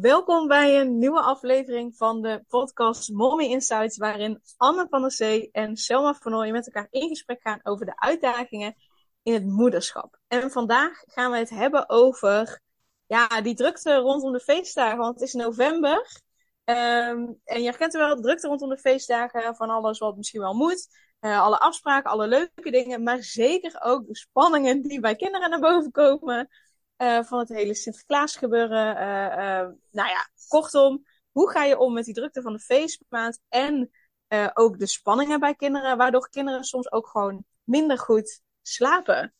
Welkom bij een nieuwe aflevering van de podcast Mommy Insights, waarin Anne van der Zee en Selma van Ooyen met elkaar in gesprek gaan over de uitdagingen in het moederschap. En vandaag gaan we het hebben over ja, die drukte rondom de feestdagen, want het is november. Ehm, en je herkent wel de drukte rondom de feestdagen van alles wat misschien wel moet. Uh, alle afspraken, alle leuke dingen, maar zeker ook de spanningen die bij kinderen naar boven komen. Uh, van het hele Sinterklaas gebeuren. Uh, nou ja, kortom, hoe ga je om met die drukte van de feestmaand en ook de spanningen bij kinderen, waardoor kinderen soms ook gewoon minder goed slapen.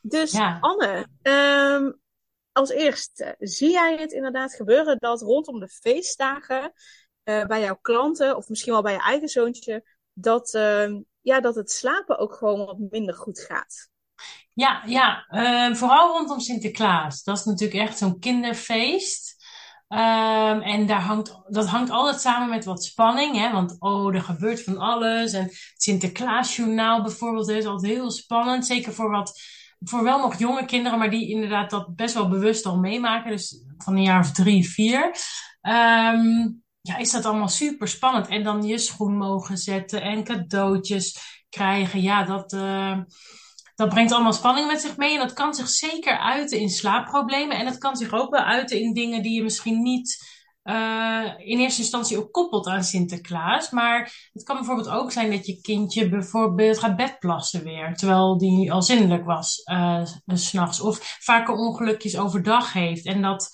Dus ja. Anne, um, als eerste, zie jij het inderdaad gebeuren dat rondom de feestdagen bij jouw klanten, of misschien wel bij je eigen zoontje, dat, ehm, ja, dat het slapen ook gewoon wat minder goed gaat? Ja, ja uh, vooral rondom Sinterklaas. Dat is natuurlijk echt zo'n kinderfeest. Um, en daar hangt, dat hangt altijd samen met wat spanning, hè? want oh, er gebeurt van alles. En het Sinterklaasjournaal bijvoorbeeld is altijd heel spannend. Zeker voor wat, voor wel nog jonge kinderen, maar die inderdaad dat best wel bewust al meemaken. Dus van een jaar of drie, vier. Um, ja, is dat allemaal super spannend. En dan je schoen mogen zetten en cadeautjes krijgen. Ja, dat, uh, dat brengt allemaal spanning met zich mee. En dat kan zich zeker uiten in slaapproblemen. En het kan zich ook wel uiten in dingen die je misschien niet uh, in eerste instantie ook koppelt aan Sinterklaas. Maar het kan bijvoorbeeld ook zijn dat je kindje bijvoorbeeld gaat bedplassen weer. Terwijl die al zinnelijk was uh, s s'nachts. Of vaker ongelukjes overdag heeft. En dat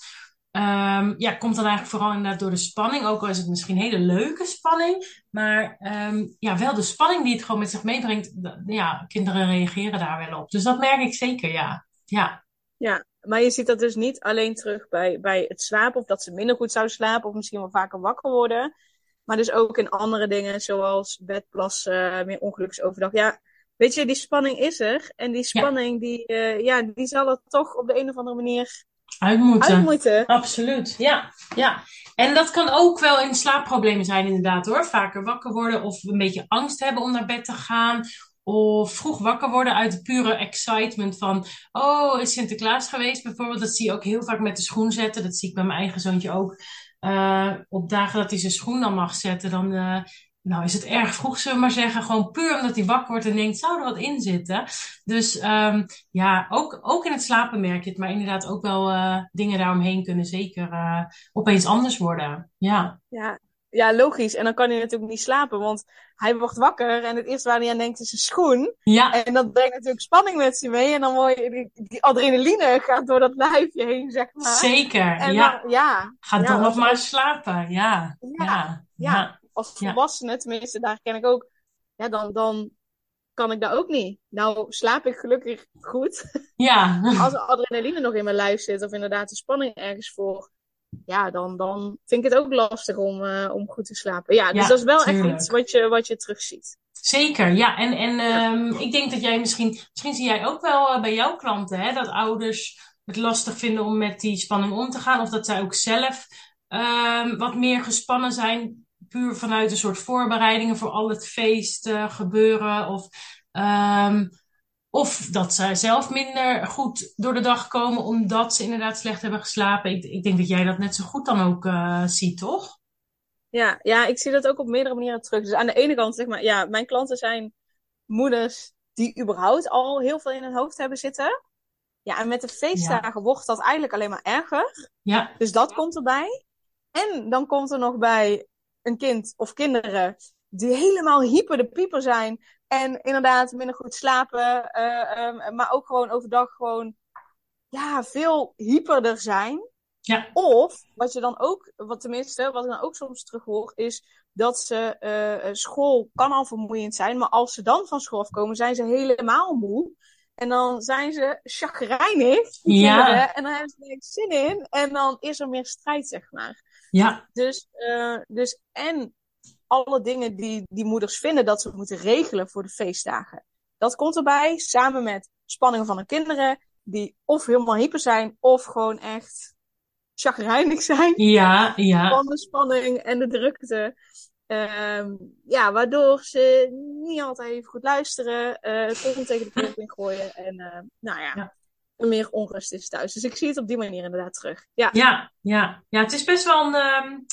Um, ja, komt dan eigenlijk vooral inderdaad door de spanning. Ook al is het misschien een hele leuke spanning. Maar um, ja, wel de spanning die het gewoon met zich meebrengt. Ja, kinderen reageren daar wel op. Dus dat merk ik zeker, ja. Ja, ja maar je ziet dat dus niet alleen terug bij, bij het slapen. Of dat ze minder goed zouden slapen. Of misschien wel vaker wakker worden. Maar dus ook in andere dingen zoals bedplassen, meer ongeluksoverdag. Ja, weet je, die spanning is er. En die spanning, ja. die, uh, ja, die zal er toch op de een of andere manier uit moeten. Uit moeten. Absoluut, ja. ja. En dat kan ook wel in slaapproblemen zijn inderdaad hoor. Vaker wakker worden of een beetje angst hebben om naar bed te gaan. Of vroeg wakker worden uit pure excitement van... Oh, is Sinterklaas geweest bijvoorbeeld? Dat zie je ook heel vaak met de schoen zetten. Dat zie ik bij mijn eigen zoontje ook. Uh, op dagen dat hij zijn schoen dan mag zetten, dan uh, nou is het erg vroeg, zullen we maar zeggen. Gewoon puur omdat hij wakker wordt en denkt, zou er wat in zitten? Dus um, ja, ook, ook in het slapen merk je het. Maar inderdaad ook wel uh, dingen daaromheen kunnen zeker uh, opeens anders worden. Ja. ja. Ja, logisch. En dan kan hij natuurlijk niet slapen, want hij wordt wakker en het eerste waar hij aan denkt is een schoen. Ja. En dat brengt natuurlijk spanning met zich mee en dan word je, die, adrenaline gaat door dat lijfje heen, zeg maar. Zeker, en ja. Dan, ja. Ga ja, dan nog maar slapen, ja. Ja. ja. ja als volwassene, tenminste, daar ken ik ook, ja, dan, dan kan ik dat ook niet. Nou, slaap ik gelukkig goed. Ja. als er adrenaline nog in mijn lijf zit, of inderdaad de spanning ergens voor, ja, dan, dan vind ik het ook lastig om, uh, om goed te slapen. Ja, dus ja, dat is wel tuurlijk. echt iets wat je, wat je terugziet. Zeker, ja. En, en um, ik denk dat jij misschien, misschien zie jij ook wel uh, bij jouw klanten, hè, dat ouders het lastig vinden om met die spanning om te gaan. Of dat zij ook zelf um, wat meer gespannen zijn puur vanuit een soort voorbereidingen voor al het feest uh, gebeuren. Of, um, of dat zij zelf minder goed door de dag komen omdat ze inderdaad slecht hebben geslapen. Ik, ik denk dat jij dat net zo goed dan ook uh, ziet, toch? Ja, ja, ik zie dat ook op meerdere manieren terug. Dus aan de ene kant, zeg maar, ja, mijn klanten zijn moeders die überhaupt al heel veel in hun hoofd hebben zitten. Ja, en met de feestdagen ja. wordt dat eigenlijk alleen maar erger. Ja. Dus dat komt erbij. En dan komt er nog bij een kind of kinderen die helemaal hyper de pieper zijn. En inderdaad minder goed slapen. Uh, um, maar ook gewoon overdag gewoon ja, veel hyperder zijn. Ja. Of wat je dan ook, wat tenminste, wat ik dan ook soms terug hoor, is dat ze uh, school kan al vermoeiend zijn. Maar als ze dan van school afkomen, zijn ze helemaal moe. En dan zijn ze chagrijnig. Ja. En dan hebben ze er niks zin in. En dan is er meer strijd, zeg maar. Ja. Dus, uh, dus en alle dingen die, die moeders vinden dat ze moeten regelen voor de feestdagen. Dat komt erbij, samen met spanningen van hun kinderen, die of helemaal hyper zijn, of gewoon echt chagrijnig zijn. Ja, ja. Van de spanning en de drukte. Um, ja, waardoor ze niet altijd even goed luisteren, uh, tegen de kop in gooien. En uh, nou ja. ja. Meer onrust is thuis. Dus ik zie het op die manier inderdaad terug. Ja, ja, ja. ja het is best wel een um,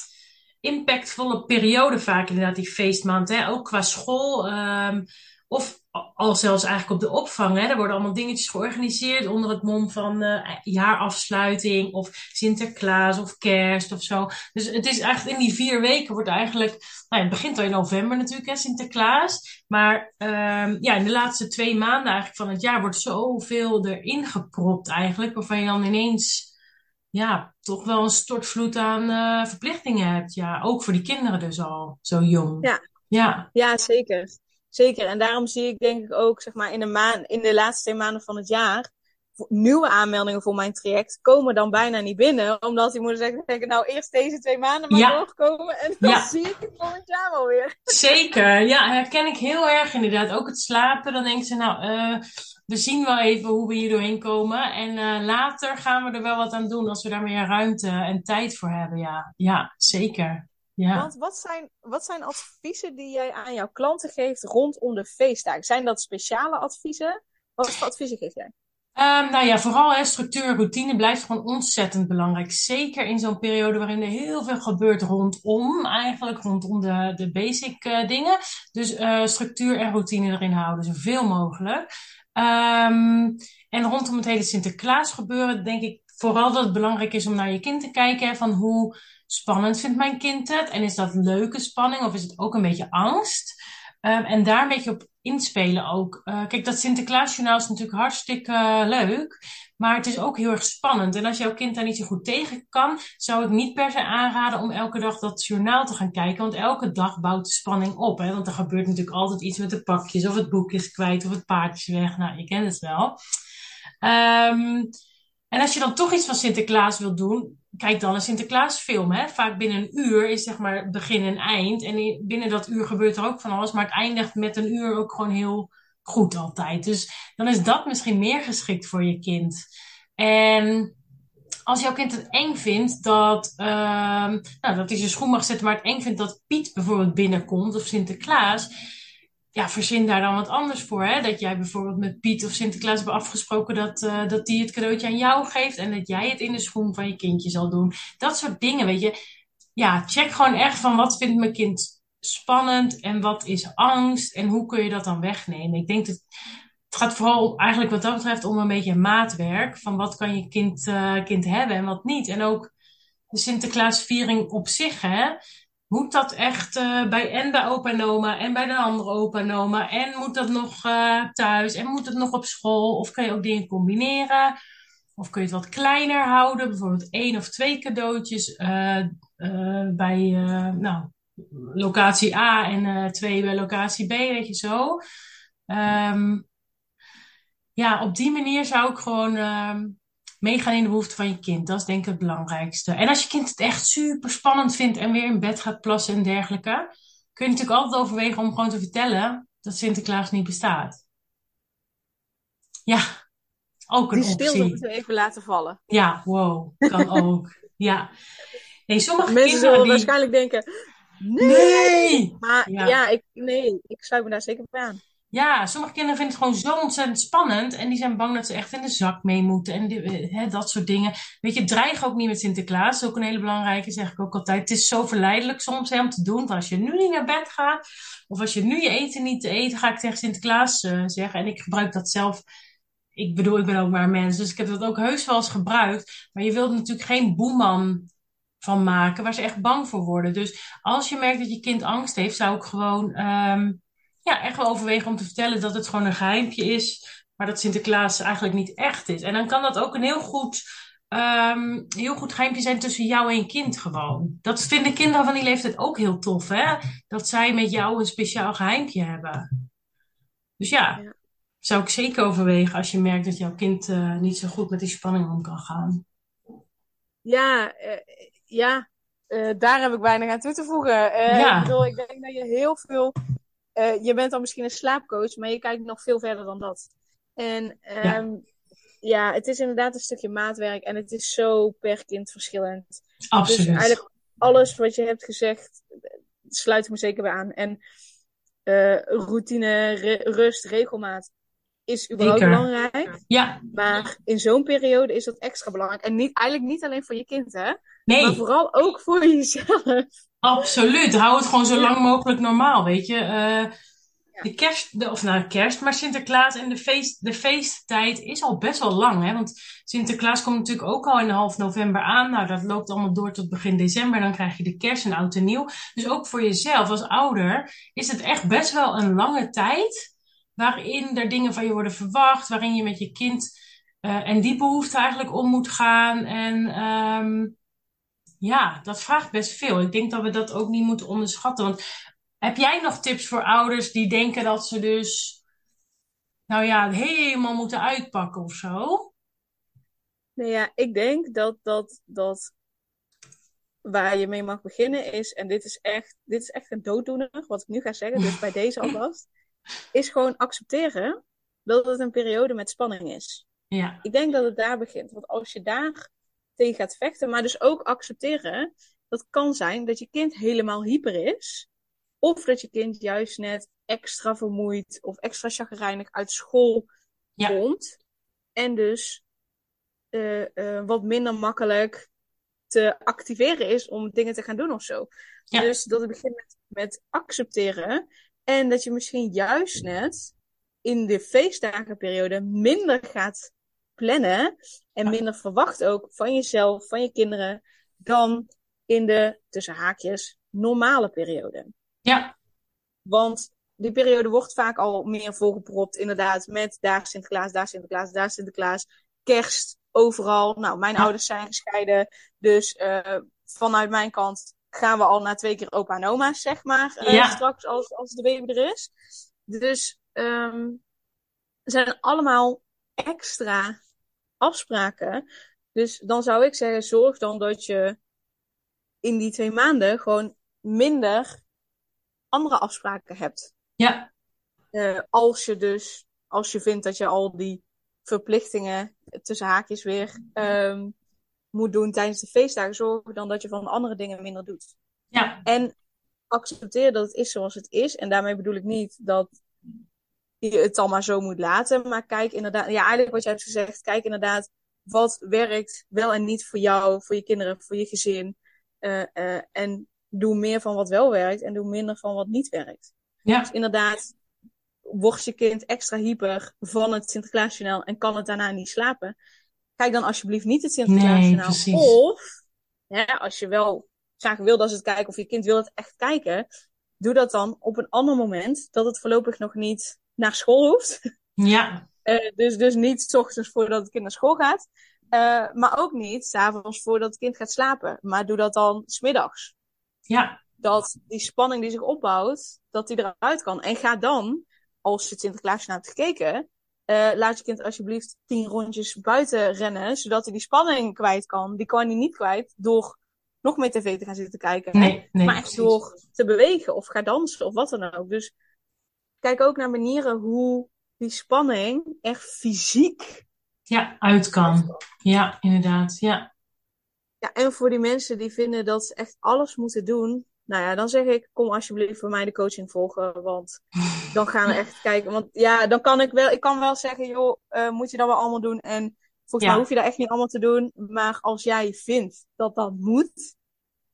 impactvolle periode vaak inderdaad, die feestmaand. Hè? Ook qua school. Um, of al zelfs eigenlijk op de opvang. Hè. Er worden allemaal dingetjes georganiseerd onder het mom van uh, jaarafsluiting of Sinterklaas of kerst of zo. Dus het is eigenlijk in die vier weken wordt eigenlijk, nou het begint al in november natuurlijk, hè, Sinterklaas. Maar um, ja, in de laatste twee maanden eigenlijk van het jaar wordt zoveel erin gepropt eigenlijk, waarvan je dan ineens ja, toch wel een stortvloed aan uh, verplichtingen hebt. Ja, ook voor die kinderen dus al zo jong. Ja, ja. ja zeker. Zeker. En daarom zie ik denk ik ook, zeg maar, in de, maan, in de laatste twee maanden van het jaar, nieuwe aanmeldingen voor mijn traject komen dan bijna niet binnen. Omdat die moeder zegt, denk nou eerst deze twee maanden maar ja. doorkomen en dan zie ik het volgend jaar wel weer. Zeker, ja, herken ik heel erg inderdaad. Ook het slapen, dan denken ze, nou, uh, we zien wel even hoe we hier doorheen komen. En uh, later gaan we er wel wat aan doen als we daar meer ruimte en tijd voor hebben. Ja, ja zeker. Ja. Want wat zijn, wat zijn adviezen die jij aan jouw klanten geeft rondom de feestdagen? Zijn dat speciale adviezen? Wat voor adviezen geef jij? Um, nou ja, vooral hè, structuur routine blijft gewoon ontzettend belangrijk. Zeker in zo'n periode waarin er heel veel gebeurt rondom, eigenlijk rondom de, de basic uh, dingen. Dus uh, structuur en routine erin houden, zoveel mogelijk. Um, en rondom het hele Sinterklaas gebeuren, denk ik vooral dat het belangrijk is om naar je kind te kijken. Van hoe spannend vindt mijn kind het? En is dat leuke spanning of is het ook een beetje angst? Um, en daar een beetje op inspelen ook. Uh, kijk, dat Sinterklaasjournaal is natuurlijk hartstikke uh, leuk. Maar het is ook heel erg spannend. En als jouw kind daar niet zo goed tegen kan, zou ik niet per se aanraden om elke dag dat journaal te gaan kijken. Want elke dag bouwt de spanning op. Hè? Want er gebeurt natuurlijk altijd iets met de pakjes, of het boek is kwijt, of het paardje is weg. Nou, je kent het wel. Um, en als je dan toch iets van Sinterklaas wilt doen, kijk dan een Sinterklaasfilm. Hè? Vaak binnen een uur is zeg maar begin en eind. En binnen dat uur gebeurt er ook van alles. Maar het eindigt met een uur ook gewoon heel goed altijd. Dus dan is dat misschien meer geschikt voor je kind. En als jouw kind het eng vindt dat, uh, nou, dat hij zijn schoen mag zetten, maar het eng vindt dat Piet bijvoorbeeld binnenkomt of Sinterklaas ja, verzin daar dan wat anders voor. Hè? Dat jij bijvoorbeeld met Piet of Sinterklaas hebt afgesproken dat, uh, dat die het cadeautje aan jou geeft en dat jij het in de schoen van je kindje zal doen. Dat soort dingen, weet je. Ja, check gewoon echt van wat vindt mijn kind spannend en wat is angst en hoe kun je dat dan wegnemen. Ik denk dat het gaat vooral eigenlijk wat dat betreft om een beetje maatwerk van wat kan je kind, uh, kind hebben en wat niet. En ook de Sinterklaasviering op zich, hè moet dat echt uh, bij en bij opa en oma en bij de andere opa en oma? En moet dat nog uh, thuis? En moet het nog op school? Of kan je ook dingen combineren? Of kun je het wat kleiner houden? Bijvoorbeeld één of twee cadeautjes uh, bij nou, locatie A en twee bij locatie B weet je zo. Um, ja op die manier zou ik gewoon um, meegaan in de behoeften van je kind. Dat is denk ik het belangrijkste. En als je kind het echt super spannend vindt en weer in bed gaat plassen en dergelijke, kun je natuurlijk altijd overwegen om gewoon te vertellen dat Sinterklaas niet bestaat. Ja, ook een Die optie. Die stilte moeten we even laten vallen. Ja, wow, kan ook. Ja. Nee, sommige Mensen zullen die... waarschijnlijk denken, nee! nee! Maar ja. ja, ik, nee, ik sluit me daar zeker bij aan. Ja, sommige kinderen vinden het gewoon zo ontzettend spannend. En die zijn bang dat ze echt in de zak mee moeten. En die, hè, dat soort dingen. Weet je, dreig ook niet met Sinterklaas. Dat is ook een hele belangrijke, zeg ik ook altijd. Het is zo verleidelijk soms hè, om te doen. Want als je nu niet naar bed gaat. Of als je nu je eten niet te eten, ga ik tegen Sinterklaas uh, zeggen. En ik gebruik dat zelf. Ik bedoel, ik ben ook maar mens. Dus ik heb dat ook heus wel eens gebruikt. Maar je wilt natuurlijk geen boeman van maken waar ze echt bang voor worden. Dus als je merkt dat je kind angst heeft, zou ik gewoon... Um, ja, echt wel overwegen om te vertellen dat het gewoon een geheimpje is, maar dat Sinterklaas eigenlijk niet echt is. En dan kan dat ook een heel goed, um, heel goed geheimpje zijn tussen jou en je kind gewoon. Dat vinden kinderen van die leeftijd ook heel tof, hè? Dat zij met jou een speciaal geheimpje hebben. Dus ja, ja. zou ik zeker overwegen als je merkt dat jouw kind uh, niet zo goed met die spanning om kan gaan. Ja, uh, ja. Uh, daar heb ik weinig aan toe te voegen. ja. Ik bedoel, ik denk dat je heel veel uh, je bent dan misschien een slaapcoach, maar je kijkt nog veel verder dan dat. En um, ja. ja. het is inderdaad een stukje maatwerk en het is zo per kind verschillend. Absoluut. Dus eigenlijk alles wat je hebt gezegd, sluit ik me zeker bij aan. En uh, routine, re rust, regelmaat. Is überhaupt Zeker. belangrijk. Ja, Maar in zo'n periode is dat extra belangrijk. En niet, eigenlijk niet alleen voor je kind, hè? Maar nee, vooral ook voor jezelf. absoluut. Hou het gewoon zo lang mogelijk normaal, weet je. Eh, de kerst, de, of nou kerst, maar Sinterklaas en de, feest, de feesttijd is al best wel lang, hè. Want Sinterklaas komt natuurlijk ook al in half november aan. Nou, dat loopt allemaal door tot begin december. Dan krijg je de kerst en oud en nieuw. Dus ook voor jezelf als ouder is het echt best wel een lange tijd waarin er dingen van je worden verwacht, waarin je met je kind eh, en die behoefte eigenlijk om moet gaan. En ehm, ja, dat vraagt best veel. Ik denk dat we dat ook niet moeten onderschatten. Want heb jij nog tips voor ouders die denken dat ze dus, nou ja, helemaal moeten uitpakken of zo? Nou ja, ik denk dat, dat, dat waar je mee mag beginnen is, en dit is echt, dit is echt een dooddoener, wat ik nu ga zeggen, dus bij deze alvast, is gewoon accepteren dat het een periode met spanning is. Ja, Ik denk dat het daar begint. Want als je daar tegen gaat vechten, maar dus ook accepteren, dat kan zijn dat je kind helemaal hyper is. Of dat je kind juist net extra vermoeid of extra chagrijnig uit school ja, komt. En dus eh, eh, wat minder makkelijk te activeren is om dingen te gaan doen of zo. ja, Dus dat het begint met, met accepteren. En dat je misschien juist net in de feestdagenperiode minder gaat plannen. En minder verwacht ook van jezelf, van je kinderen. Dan in de, tussen haakjes, normale periode. ja, Want die periode wordt vaak al meer volgepropt, inderdaad, met daar Sinterklaas, daar Sinterklaas, daar Sinterklaas, kerst, overal. Nou, mijn Ja. ouders zijn gescheiden, dus eh, vanuit mijn kant gaan we al naar twee keer opa en oma's, zeg maar, eh, Ja. straks als, als de baby er is. Dus er zijn allemaal extra afspraken. Dus dan zou ik zeggen, zorg dan dat je in die twee maanden gewoon minder andere afspraken hebt. ja, Eh, als je dus, als je vindt dat je al die verplichtingen tussen haakjes weer ehm, moet doen tijdens de feestdagen, zorg dan dat je van andere dingen minder doet. ja, En accepteer dat het is zoals het is. En daarmee bedoel ik niet dat je het dan maar zo moet laten. Maar kijk inderdaad, ja, eigenlijk wat jij hebt gezegd, kijk inderdaad wat werkt wel en niet voor jou, voor je kinderen, voor je gezin. Eh, eh, en doe meer van wat wel werkt en doe minder van wat niet werkt. ja, Dus inderdaad, wordt je kind extra hyper van het Sinterklaasjournaal en kan het daarna niet slapen. Kijk dan alsjeblieft niet het nee, Sinterklaasjournaal. precies. Of, hè, als je wel graag wil dat ze het kijken of je kind wil het echt kijken, doe dat dan op een ander moment dat het voorlopig nog niet naar school hoeft. Ja, Eh, dus, dus niet 's ochtends voordat het kind naar school gaat. Eh, maar ook niet 's avonds voordat het kind gaat slapen. Maar doe dat dan 's middags. ja, Dat die spanning die zich opbouwt, dat die eruit kan. En ga dan, als je het Sinterklaasje hebt gekeken, eh, laat je kind alsjeblieft tien rondjes buiten rennen, zodat hij die spanning kwijt kan. Die kan hij niet kwijt door nog meer tv te gaan zitten kijken. nee, nee, maar echt door te bewegen of ga dansen of wat dan ook. Dus kijk ook naar manieren hoe die spanning echt fysiek. Ja, uit kan. Ja, inderdaad. Ja, Ja, en voor die mensen die vinden dat ze echt alles moeten doen. Nou ja, dan zeg ik, kom alsjeblieft voor mij de coaching volgen. Want dan gaan we echt kijken. Want ja, dan kan ik wel, ik kan wel zeggen, joh, eh, moet je dat wel allemaal doen. En volgens Ja. mij hoef je dat echt niet allemaal te doen. Maar als jij vindt dat dat moet,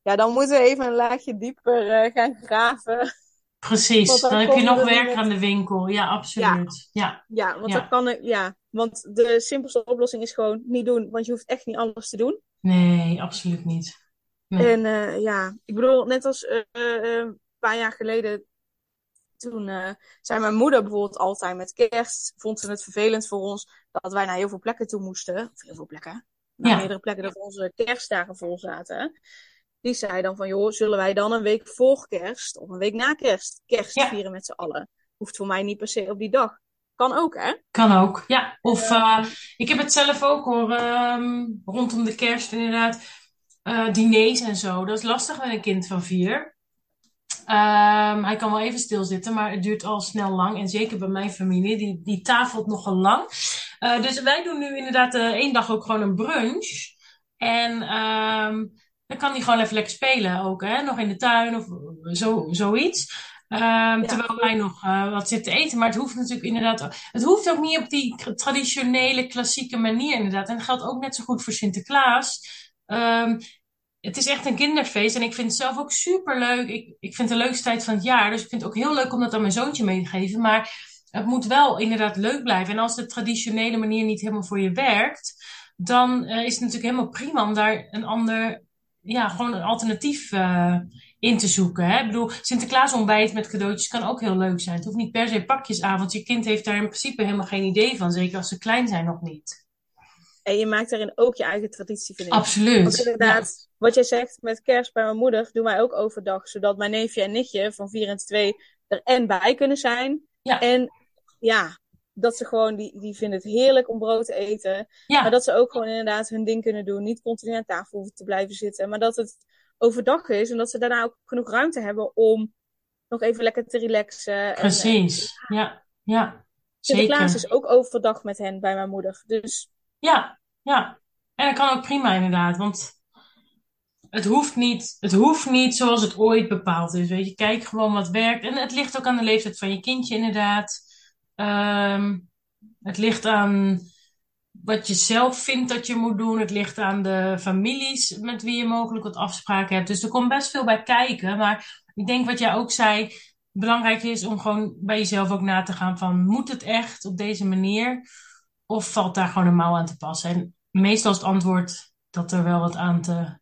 ja, dan moeten we even een laagje dieper eh, gaan graven. precies. Want dan Dan heb je nog er werk met- aan de winkel. Ja, absoluut. Ja, Ja, want Ja. dan kan ik, ja, want de simpelste oplossing is gewoon niet doen, want je hoeft echt niet alles te doen. nee, absoluut niet. Nee. En eh, ja, ik bedoel, net als eh, eh, een paar jaar geleden, toen eh, zei mijn moeder bijvoorbeeld altijd met kerst, vond ze het vervelend voor ons dat wij naar heel veel plekken toe moesten. Of heel veel plekken, naar Ja. meerdere plekken dat onze kerstdagen vol zaten. Die zei dan van, joh, zullen wij dan een week voor kerst of een week na kerst kerst Ja. vieren met z'n allen? Hoeft voor mij niet per se op die dag. Kan ook, hè? Kan ook, ja. Of ik heb het zelf ook hoor, ehm, rondom de kerst inderdaad. Eh, diners en zo. Dat is lastig met een kind van vier. Ehm, hij kan wel even stilzitten, maar het duurt al snel lang. En zeker bij mijn familie, die, die tafelt nogal lang. Eh, dus wij doen nu inderdaad eh, één dag ook gewoon een brunch. En ehm, dan kan hij gewoon even lekker spelen ook, hè? Nog in de tuin of zo, zoiets. Ehm, terwijl wij nog uh, wat zitten eten. Maar het hoeft natuurlijk inderdaad. Het hoeft ook niet op die traditionele, klassieke manier, inderdaad. En dat geldt ook net zo goed voor Sinterklaas. Um, het is echt een kinderfeest. En ik vind het zelf ook super leuk. Ik, ik vind het de leukste tijd van het jaar. Dus ik vind het ook heel leuk om dat aan mijn zoontje mee te geven. Maar het moet wel inderdaad leuk blijven. En als de traditionele manier niet helemaal voor je werkt, dan uh, is het natuurlijk helemaal prima om daar een ander, ja, gewoon een alternatief uh, in te zoeken. Hè? Ik bedoel, Sinterklaas ontbijt met cadeautjes kan ook heel leuk zijn. Het hoeft niet per se pakjesavond. Je kind heeft daar in principe helemaal geen idee van. Zeker als ze klein zijn nog niet. En je maakt daarin ook je eigen traditie, vind ik. Absoluut. Want inderdaad, wat jij zegt met kerst bij mijn moeder, doen wij ook overdag. Zodat mijn neefje en nichtje van 4 en 2 er en bij kunnen zijn. Ja. En ja, dat ze gewoon, die, die vinden het heerlijk om brood te eten. Ja. Maar dat ze ook gewoon inderdaad hun ding kunnen doen. Niet continu aan tafel hoeven te blijven zitten. Maar dat het overdag is en dat ze daarna ook genoeg ruimte hebben om nog even lekker te relaxen. Precies, en, ja, ja. Sinterklaas is ook overdag met hen bij mijn moeder. Dus ja, ja. En dat kan ook prima inderdaad, want het hoeft niet, het hoeft niet zoals het ooit bepaald is. Weet je, kijk gewoon wat werkt. En het ligt ook aan de leeftijd van je kindje inderdaad. Um, het ligt aan wat je zelf vindt dat je moet doen. Het ligt aan de families met wie je mogelijk wat afspraken hebt. Dus er komt best veel bij kijken. Maar ik denk wat jij ook zei, belangrijk is om gewoon bij jezelf ook na te gaan van moet het echt op deze manier? Of valt daar gewoon een mouw aan te passen? En meestal is het antwoord dat er wel wat aan te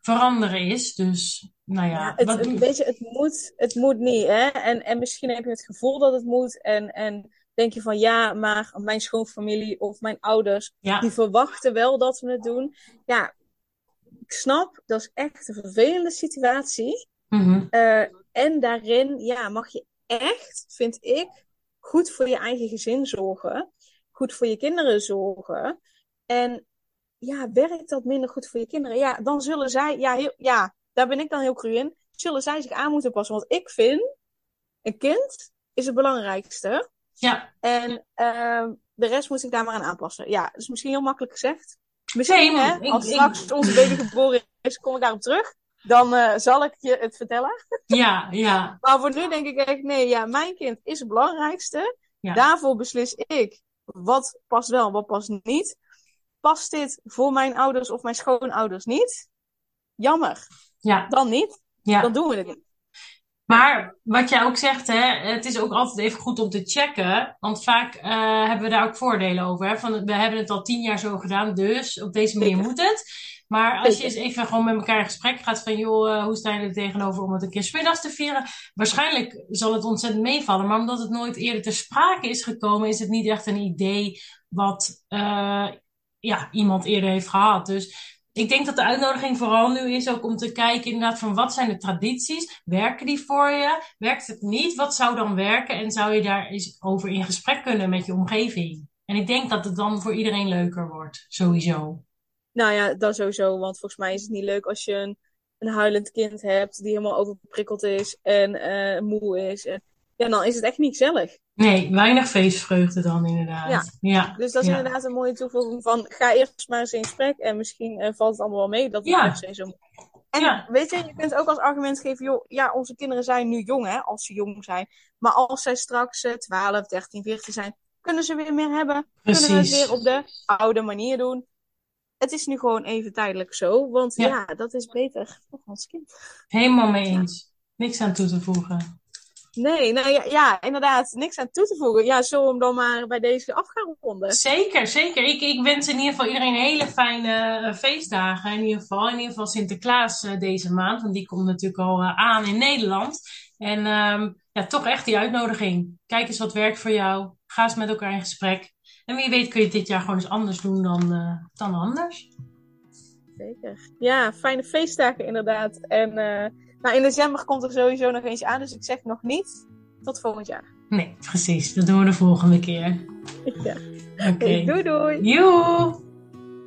veranderen is. Dus, nou ja. ja het, wat... het, moet, het moet niet, hè? En, en misschien heb je het gevoel dat het moet. En, en denk je van, ja, maar mijn schoonfamilie of mijn ouders, ja. die verwachten wel dat we het doen. Ja, ik snap, dat is echt een vervelende situatie. Mm -hmm. uh, en daarin, ja, mag je echt, vind ik, goed voor je eigen gezin zorgen goed voor je kinderen zorgen. En ja, werkt dat minder goed voor je kinderen? Ja, dan zullen zij, ja, heel, ja daar ben ik dan heel cru in, zullen zij zich aan moeten passen. Want ik vind, een kind is het belangrijkste. Ja. En uh, de rest moet zich daar maar aan aanpassen. Ja, dat is misschien heel makkelijk gezegd. Misschien, nee, hè, ik, als ik, straks onze baby geboren is, kom ik daarop terug. Dan uh, zal ik je het vertellen. Ja, ja. maar voor nu denk ik echt, nee, ja, mijn kind is het belangrijkste. Ja. Daarvoor beslis ik wat past wel, wat past niet. Past dit voor mijn ouders of mijn schoonouders niet? Jammer. Ja. Dan niet. Ja. Dan doen we het niet. Maar wat jij ook zegt, hè, het is ook altijd even goed om te checken. Want vaak uh, hebben we daar ook voordelen over. Hè? Van, we hebben het al tien jaar zo gedaan, dus op deze manier Zeker. moet het. Maar als je eens even gewoon met elkaar in gesprek gaat van, joh, uh, hoe sta je er tegenover om het een keer smiddags te vieren? Waarschijnlijk zal het ontzettend meevallen, maar omdat het nooit eerder ter sprake is gekomen, is het niet echt een idee wat uh, ja, iemand eerder heeft gehad. Dus ik denk dat de uitnodiging vooral nu is ook om te kijken inderdaad van wat zijn de tradities? Werken die voor je? Werkt het niet? Wat zou dan werken? En zou je daar eens over in gesprek kunnen met je omgeving? En ik denk dat het dan voor iedereen leuker wordt, sowieso. Nou ja, dat sowieso. Want volgens mij is het niet leuk als je een, een huilend kind hebt die helemaal overprikkeld is en uh, moe is. En, ja, dan is het echt niet gezellig. Nee, weinig feestvreugde dan inderdaad. Ja. ja. Dus dat is ja. inderdaad een mooie toevoeging van ga eerst maar eens in gesprek en misschien uh, valt het allemaal wel mee dat het Ja. se zo En Ja. weet je, je kunt ook als argument geven, joh, ja, onze kinderen zijn nu jong, hè, als ze jong zijn. Maar als zij straks uh, 12, 13, 14 zijn, kunnen ze weer meer hebben. Kunnen we het weer op de oude manier doen. Het is nu gewoon even tijdelijk zo, want Ja. ja, dat is beter voor ons kind. Helemaal mee eens. Niks aan toe te voegen. Nee, nou ja, ja, inderdaad, niks aan toe te voegen. Ja, zullen we hem dan maar bij deze af gaan ronden? Zeker, zeker. Ik, ik wens in ieder geval iedereen hele fijne uh, feestdagen. In ieder geval, in ieder geval Sinterklaas uh, deze maand. Want die komt natuurlijk al uh, aan in Nederland. En um, ja, toch echt die uitnodiging. Kijk eens wat werkt voor jou. Ga eens met elkaar in gesprek. En wie weet kun je dit jaar gewoon eens anders doen dan, uh, dan anders. Zeker. Ja, fijne feestdagen inderdaad. En uh, nou, in december komt er sowieso nog eentje aan. Dus ik zeg nog niet tot volgend jaar. Nee, precies. Dat doen we de volgende keer. Ja. Oké. Okay. Doei doei. Joe!